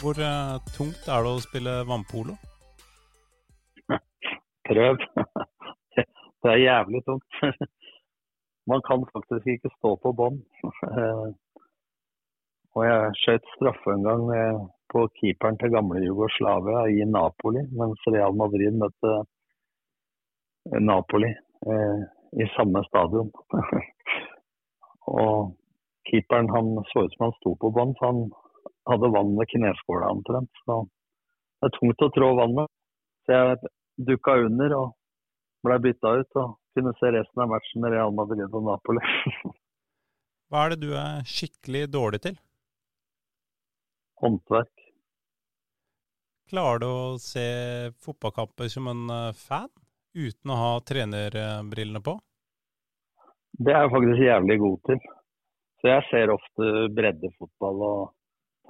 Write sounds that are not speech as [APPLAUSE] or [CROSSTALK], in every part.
Hvor uh, tungt er det å spille vannpolo? [LAUGHS] Prøv. [LAUGHS] det er jævlig tungt. [LAUGHS] Man kan faktisk ikke stå på bånn. Og jeg skjøt straffe en gang på keeperen til gamle Jugoslavia i Napoli, mens Real Madrid møtte Napoli eh, i samme stadion. og keeperen han så ut som han sto på bånn, så han hadde vann ved kneskåla omtrent. Så det er tungt å trå vannet. Så jeg dukka under og ble bytta ut og kunne se resten av matchen med Real Madrid og Napoli. [LAUGHS] Hva er det du er skikkelig dårlig til? Håndverk. Klarer du å se fotballkamper som en eh, fan, uten å ha trenerbrillene på? Det er jeg faktisk jævlig god til. Så jeg ser ofte breddefotball og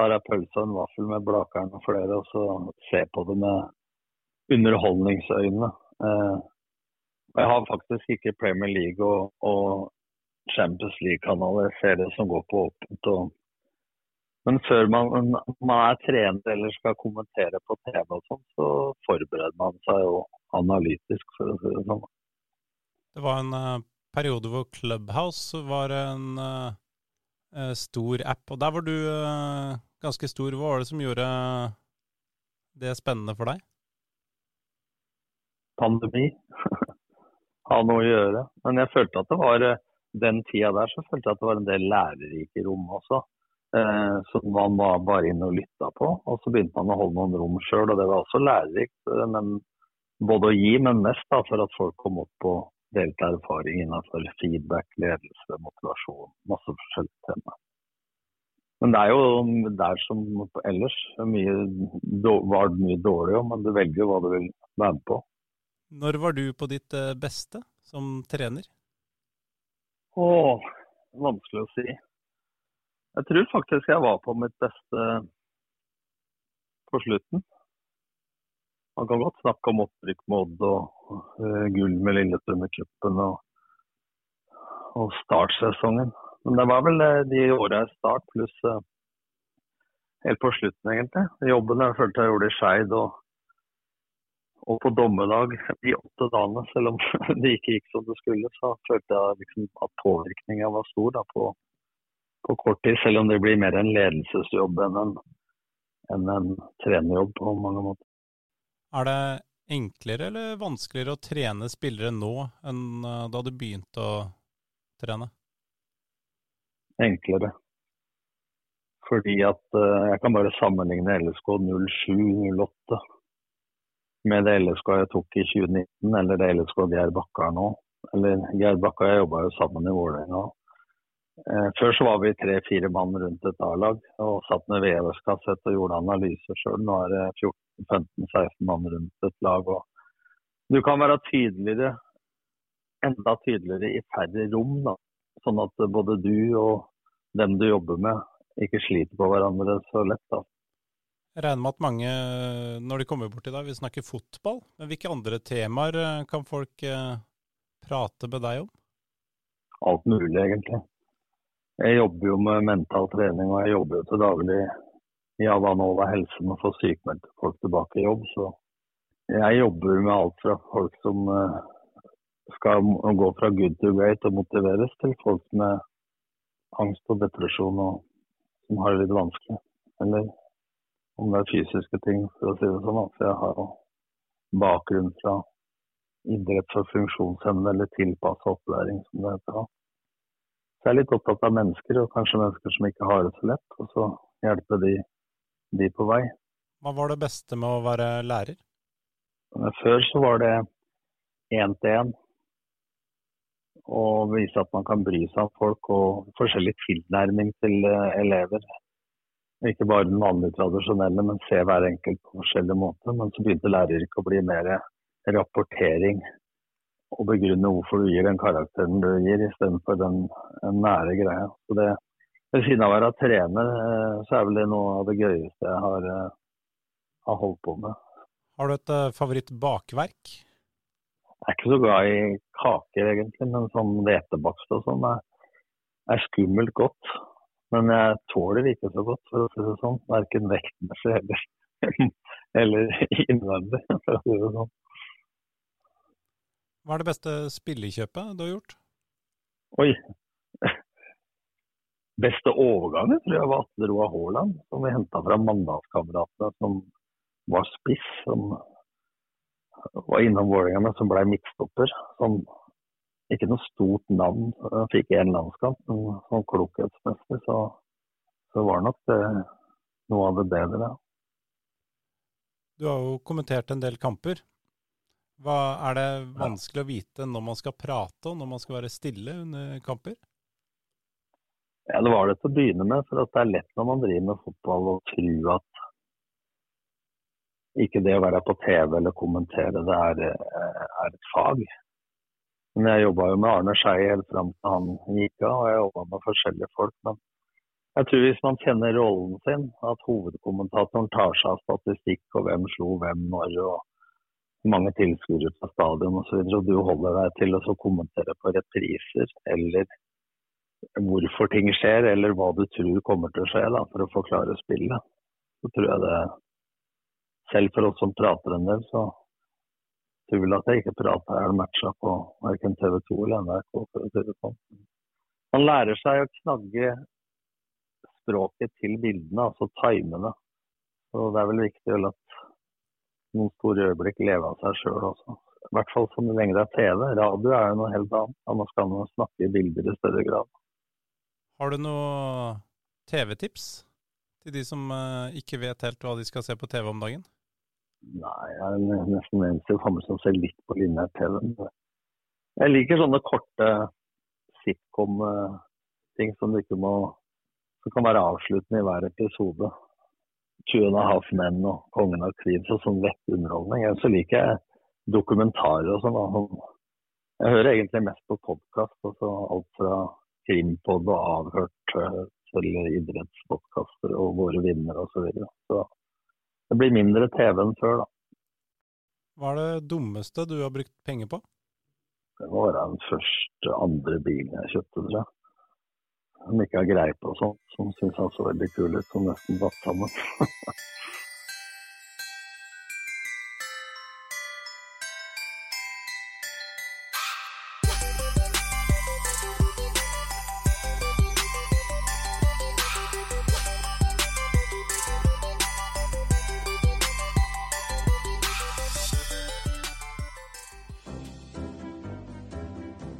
tar jeg pølse og en vaffel med Blakeren og flere, og så ser på det med underholdningsøyne. Eh, jeg har faktisk ikke Premier League og, og Champions League-kanaler. Jeg ser det som går på åpent. Og... Men før man, man, er trener eller skal kommentere på TV, og sånn, så forbereder man seg jo analytisk, for å si det sånn. Det var en uh, periode hvor Clubhouse var en uh, stor app, og der var du uh, ganske stor. Hva var det som gjorde det spennende for deg? Pandemi. [LAUGHS] ha noe å gjøre. Men jeg følte at det var eh, den tida der så følte jeg at det var en del lærerike rom også. Eh, som man var bare inne og lytta på. Og så begynte man å holde noen rom sjøl, og det var også lærerikt. Eh, men både å gi, men mest da, for at folk kom opp og delte erfaring innenfor feedback, ledelse, motivasjon. Masse forskjellige temaer. Men det er jo der som ellers. Mye, var det mye dårlig men du velger hva du vil være med på. Når var du på ditt eh, beste som trener? Å, vanskelig å si. Jeg tror faktisk jeg var på mitt beste på slutten. Man kan godt snakke om opprykk med Odd og uh, gull med Lillestrøm i cupen og, og startsesongen. Men det var vel uh, de åra i start pluss uh, helt på slutten, egentlig. Jobben jeg følte jeg gjorde i Skeid og og på dommedag de åtte dagene, selv om [LAUGHS] det ikke gikk som det skulle, så følte jeg liksom at påvirkninga var stor da, på, på, kort tid. Selv om det blir mer en ledelsesjobb enn en, enn en trenerjobb på mange måter. Er det enklere eller vanskeligere å trene spillere nå enn eh, da du begynte å trene? Enklere. Fordi at uh, jeg kan bare sammenligne LSK 07-08 med det LSK jeg tok i 2019, eller det LSK Geir Bakka nå. Eller Geir Bakka og jeg jobba jo sammen i Vålerenga. Eh, før så var vi tre-fire mann rundt et A-lag og satt med VHS-kassett og gjorde analyser sjøl. Nå er det 14-15-16 mann rundt et lag. Og du kan være tydeligere, enda tydeligere i færre rom. da. Sånn at både du og dem du jobber med, ikke sliter på hverandre så lett. da. Jeg regner med at mange, når de kommer bort til deg, vil snakke fotball. Men hvilke andre temaer eh, kan folk eh, prate med deg om? Alt mulig, egentlig. Jeg jobber jo med mental trening, og jeg jobber jo til daglig i Avanova helse med å få sykmeldte folk tilbake i jobb. Så jeg jobber med alt fra folk som eh, skal gå fra good to great og motiveres, til folk med angst og depresjon og som har det litt vanskelig. Eller om det er fysiske ting, for å si det sånn. For jeg har bakgrunn fra idrett for funksjonshemmede, eller tilpassa opplæring, som det heter. Så jeg er litt opptatt av mennesker, og kanskje mennesker som ikke har det så lett. Og så hjelpe de, de på vei. Hva var det beste med å være lærer? Før så var det én til én. Og vise at man kan bry seg om folk og forskjellig tilnærming til eh, elever. Ikke bare den vanlige tradisjonelle, men se hver enkelt på forskjellig måte. Men så begynte læreryrket å bli mer rapportering og begrunne hvorfor du gir den karakteren du gir, istedenfor den, den nære greia. Så det, Ved siden av å være trener, eh, så er vel det noe av det gøyeste jeg har, eh, har holdt på med. Har du et favoritt favorittbakverk? Jeg er ikke så glad i kaker, egentlig, men sånn hvetebakst og sånn er, er skummelt godt. Men jeg tåler ikke så godt, for å si det sånn. Verken vektmessig eller, [LAUGHS] eller innvendig, [LAUGHS] for å si det sånn. Hva er det beste spillekjøpet du har gjort? Oi. [LAUGHS] Beste overgangen tror jeg var Atle Roar Haaland, som vi henta fra Mandalskameratene, som var spiss. Som var innom Vålerenga, men som ble midtstopper. Som ikke noe stort navn. Han fikk én landskamp, men som klokhetsmester så, så var nok det noe av det bedre. Du har jo kommentert en del kamper. Hva Er det vanskelig å vite når man skal prate og når man skal være stille under kamper? Ja, Det var det til å begynne med. for Det er lett når man driver med fotball å tro at ikke det å være på TV eller kommentere det er, er et fag. Men jeg jobba jo med Arne Skei helt fram til han gikk av, og jeg jobba med forskjellige folk. Men jeg tror hvis man kjenner rollen sin, at hovedkommentatoren tar seg av statistikk og hvem slo hvem når, og mange tilskuere på stadion osv. Og, så og du holder deg til å kommentere på repriser eller hvorfor ting skjer, eller hva du tror kommer til å skje da, for å forklare spillet, så tror jeg det Selv for oss som prater en del, så tror vel at jeg ikke prater her matcha på verken TV 2 eller NRK. for å si det sånn. Man lærer seg å knagge språket til bildene, altså timene. Så det er vel viktig at noen store øyeblikk lever av seg sjøl også. I hvert fall så lenge det er TV. Radio er jo noe helt annet. Da skal man snakke i bilder i større grad. Har du noe TV-tips til de som eh, ikke vet helt hva de skal se på TV om dagen? Nei, jeg er nesten eneste i som ser litt på lineær TV. Jeg liker sånne korte sitcom-ting som, som kan være avsluttende i hver episode. Two and a Half Men og Kongen av Queens og sånn lett underholdning. Så liker jeg dokumentarer og sånn. Jeg hører egentlig mest på podkast. Altså alt fra Krimpod og Avhørt eh, til idrettspodkaster og Våre vinnere osv. Så, videre. så det blir mindre TV enn før, da. Hva er det dummeste du har brukt penger på? Det må være den første, andre bilen jeg kjøpte, tror jeg som ikke har greie på sånt, som syns han så veldig kul ut, som nesten datt sammen. [LAUGHS]